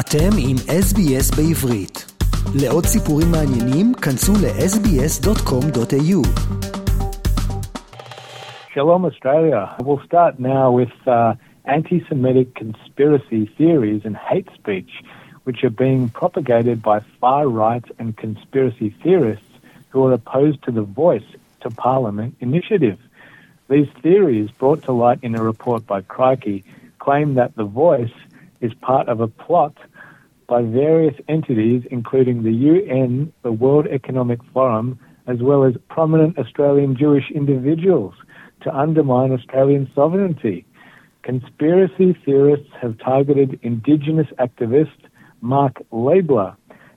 אתם עם SBS בעברית. לעוד סיפורים מעניינים, כנסו ל-sbs.com.au. Shalom Australia. We'll start now with uh, anti-Semitic conspiracy theories and hate speech, which are being propagated by far-right and conspiracy theorists who are opposed to the Voice to Parliament initiative. These theories, brought to light in a report by Crikey, claim that the Voice is part of a plot by various entities, including the UN, the World Economic Forum, as well as prominent Australian Jewish individuals to undermine Australian sovereignty. Conspiracy theorists have targeted Indigenous activist Mark Leibler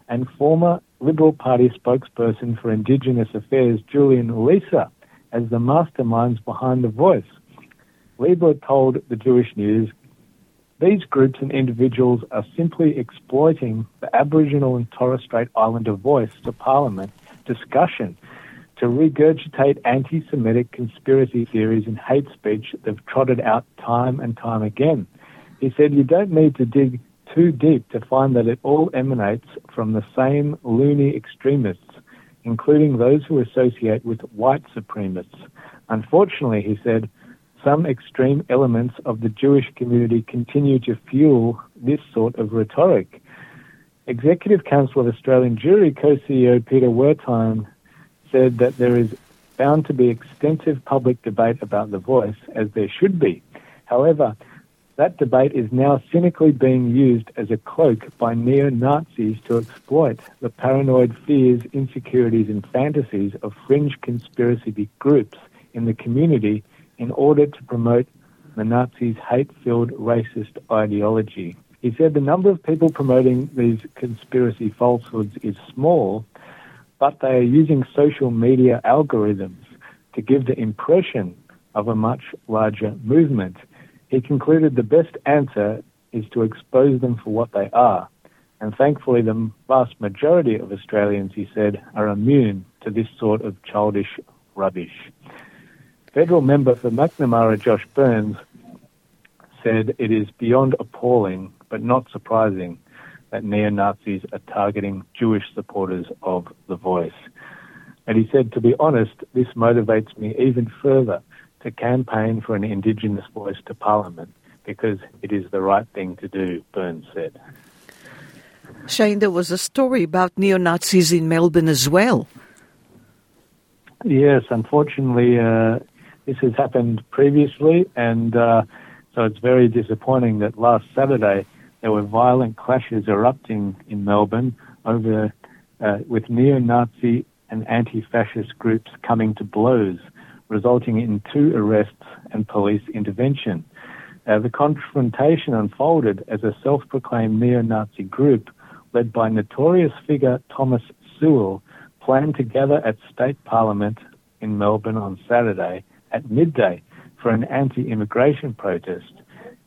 and former Liberal Party spokesperson for Indigenous Affairs Julian Leeser as the masterminds behind the voice. Leibler told the Jewish News these groups and individuals are simply exploiting the Aboriginal and Torres Strait Islander voice to Parliament discussion to regurgitate anti Semitic conspiracy theories and hate speech they've trotted out time and time again. He said you don't need to dig too deep to find that it all emanates from the same loony extremists, including those who associate with white supremacists. Unfortunately, he said, some extreme elements of the Jewish community continue to fuel this sort of rhetoric. Executive Council of Australian Jewry co-CEO Peter Wertheim said that there is bound to be extensive public debate about the voice, as there should be. However, that debate is now cynically being used as a cloak by neo-Nazis to exploit the paranoid fears, insecurities and fantasies of fringe conspiracy groups in the community in order to promote the Nazis' hate-filled racist ideology. He said the number of people promoting these conspiracy falsehoods is small, but they are using social media algorithms to give the impression of a much larger movement. He concluded the best answer is to expose them for what they are. And thankfully, the vast majority of Australians, he said, are immune to this sort of childish rubbish. Federal member for Macnamara, Josh Burns, said it is beyond appalling, but not surprising, that neo Nazis are targeting Jewish supporters of The Voice. And he said, to be honest, this motivates me even further to campaign for an Indigenous voice to Parliament because it is the right thing to do, Burns said. Shane, there was a story about neo Nazis in Melbourne as well. Yes, unfortunately, uh, this has happened previously, and uh, so it's very disappointing that last Saturday there were violent clashes erupting in Melbourne over uh, with neo-Nazi and anti-fascist groups coming to blows, resulting in two arrests and police intervention. Uh, the confrontation unfolded as a self-proclaimed neo-Nazi group led by notorious figure Thomas Sewell planned to gather at State Parliament in Melbourne on Saturday at midday for an anti-immigration protest.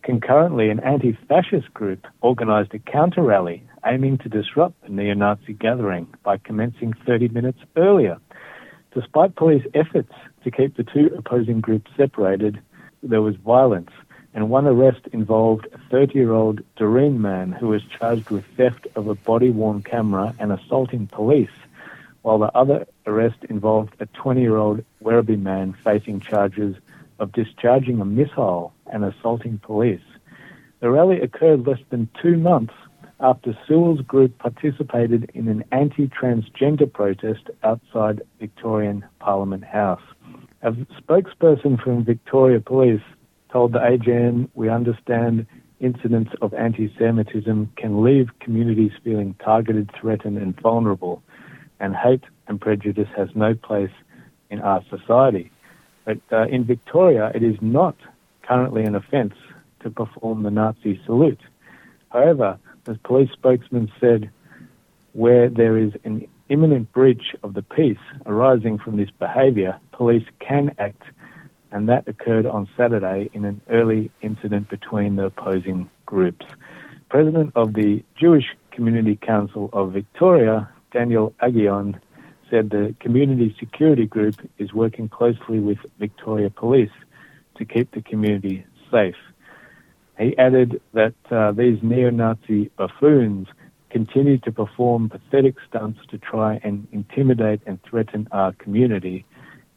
Concurrently, an anti-fascist group organized a counter-rally aiming to disrupt the neo-Nazi gathering by commencing 30 minutes earlier. Despite police efforts to keep the two opposing groups separated, there was violence, and one arrest involved a 30-year-old Doreen man who was charged with theft of a body-worn camera and assaulting police while the other arrest involved a 20 year old Werribee man facing charges of discharging a missile and assaulting police. The rally occurred less than two months after Sewell's group participated in an anti transgender protest outside Victorian Parliament House. A spokesperson from Victoria Police told the AJN, We understand incidents of anti Semitism can leave communities feeling targeted, threatened, and vulnerable and hate and prejudice has no place in our society. But uh, in Victoria, it is not currently an offence to perform the Nazi salute. However, as police spokesman said, where there is an imminent breach of the peace arising from this behaviour, police can act, and that occurred on Saturday in an early incident between the opposing groups. President of the Jewish Community Council of Victoria, Daniel Aghion said the community security group is working closely with Victoria Police to keep the community safe. He added that uh, these neo-Nazi buffoons continue to perform pathetic stunts to try and intimidate and threaten our community.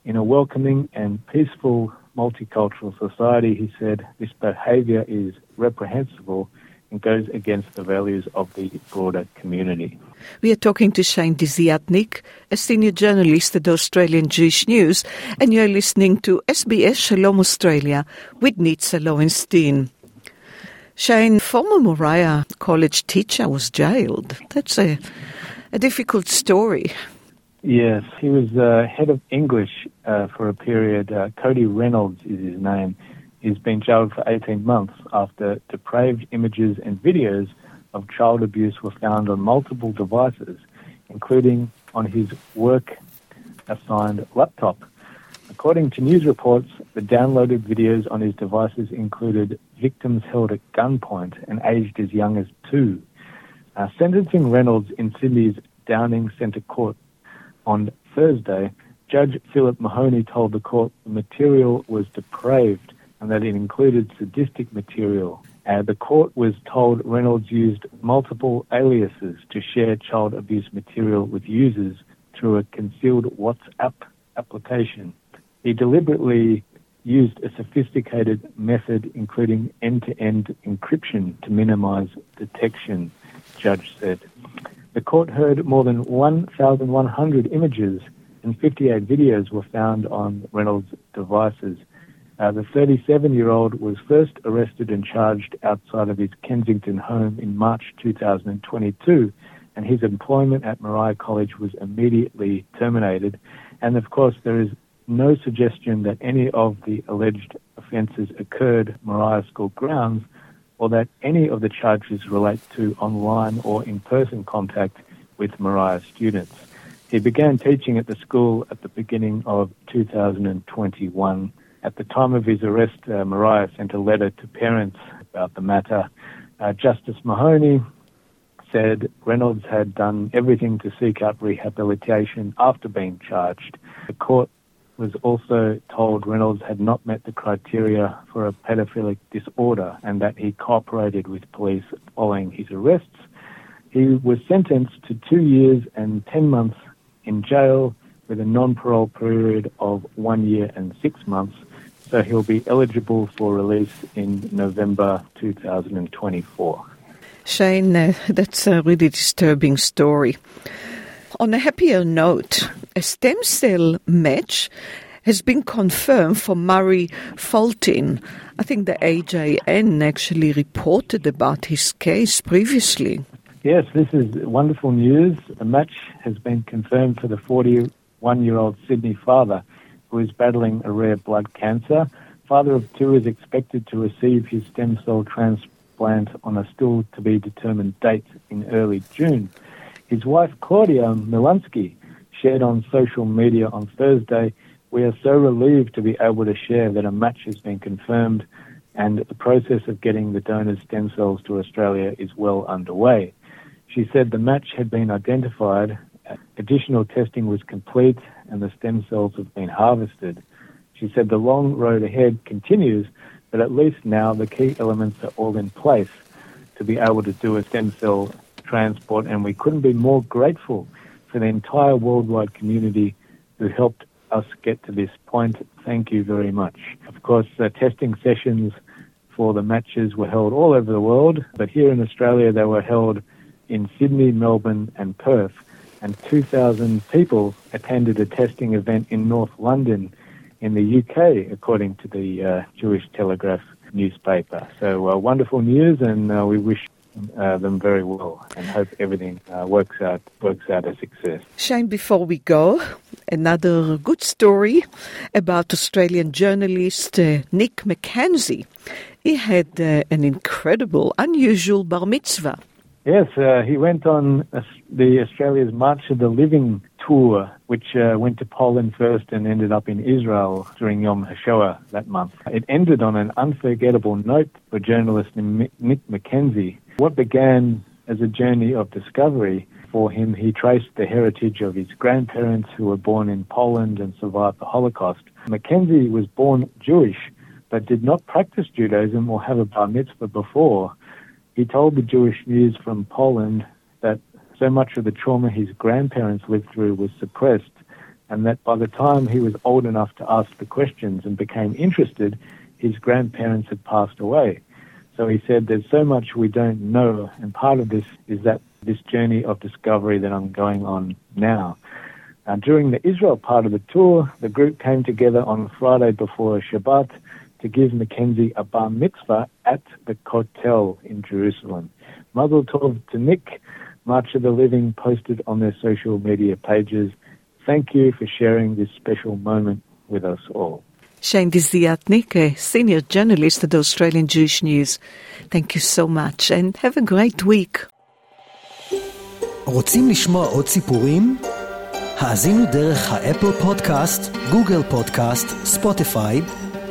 In a welcoming and peaceful multicultural society, he said, this behavior is reprehensible and goes against the values of the broader community. We are talking to Shane Desiatnik, a senior journalist at Australian Jewish News, and you're listening to SBS Shalom Australia with Nitza Lowenstein. Shane, former Moriah College teacher was jailed. That's a, a difficult story. Yes, he was uh, head of English uh, for a period. Uh, Cody Reynolds is his name. He's been jailed for 18 months after depraved images and videos of child abuse were found on multiple devices, including on his work assigned laptop. According to news reports, the downloaded videos on his devices included victims held at gunpoint and aged as young as two. Uh, sentencing Reynolds in Sydney's Downing Centre Court on Thursday, Judge Philip Mahoney told the court the material was depraved and that it included sadistic material. Uh, the court was told Reynolds used multiple aliases to share child abuse material with users through a concealed WhatsApp application. He deliberately used a sophisticated method including end-to-end encryption to minimize detection, judge said. The court heard more than 1,100 images and 58 videos were found on Reynolds' devices. Uh, the 37-year-old was first arrested and charged outside of his Kensington home in March 2022, and his employment at Moriah College was immediately terminated. And of course, there is no suggestion that any of the alleged offences occurred Moriah School grounds or that any of the charges relate to online or in-person contact with Moriah students. He began teaching at the school at the beginning of 2021. At the time of his arrest, uh, Moriah sent a letter to parents about the matter. Uh, Justice Mahoney said Reynolds had done everything to seek out rehabilitation after being charged. The court was also told Reynolds had not met the criteria for a pedophilic disorder and that he cooperated with police following his arrests. He was sentenced to two years and 10 months in jail with a non-parole period of one year and six months. So he'll be eligible for release in November 2024. Shane, uh, that's a really disturbing story. On a happier note, a stem cell match has been confirmed for Murray Fulton. I think the AJN actually reported about his case previously. Yes, this is wonderful news. A match has been confirmed for the 41 year old Sydney father who is battling a rare blood cancer. Father of two is expected to receive his stem cell transplant on a still to be determined date in early June. His wife, Claudia Milansky, shared on social media on Thursday, we are so relieved to be able to share that a match has been confirmed and the process of getting the donor's stem cells to Australia is well underway. She said the match had been identified, additional testing was complete, and the stem cells have been harvested. She said the long road ahead continues, but at least now the key elements are all in place to be able to do a stem cell transport, and we couldn't be more grateful for the entire worldwide community who helped us get to this point. Thank you very much. Of course, the testing sessions for the matches were held all over the world, but here in Australia they were held in Sydney, Melbourne, and Perth. And 2,000 people attended a testing event in North London in the UK, according to the uh, Jewish Telegraph newspaper. So uh, wonderful news, and uh, we wish uh, them very well and hope everything uh, works out works out a success. Shane, before we go, another good story about Australian journalist uh, Nick McKenzie. He had uh, an incredible, unusual bar mitzvah. Yes, uh, he went on the Australia's March of the Living tour, which uh, went to Poland first and ended up in Israel during Yom HaShoah that month. It ended on an unforgettable note for journalist Nick McKenzie. What began as a journey of discovery for him, he traced the heritage of his grandparents who were born in Poland and survived the Holocaust. McKenzie was born Jewish, but did not practice Judaism or have a bar mitzvah before. He told the Jewish News from Poland that so much of the trauma his grandparents lived through was suppressed, and that by the time he was old enough to ask the questions and became interested, his grandparents had passed away. So he said, There's so much we don't know, and part of this is that this journey of discovery that I'm going on now. Now, during the Israel part of the tour, the group came together on Friday before Shabbat to give McKenzie a bar mitzvah at the Kotel in Jerusalem. Mazel Tov to Nick. March of the Living posted on their social media pages. Thank you for sharing this special moment with us all. Shane Desiatnik, a senior journalist at Australian Jewish News. Thank you so much and have a great week. רוצים לשמוע עוד סיפורים? האזינו דרך האפל פודקאסט, גוגל פודקאסט, ספוטיפיי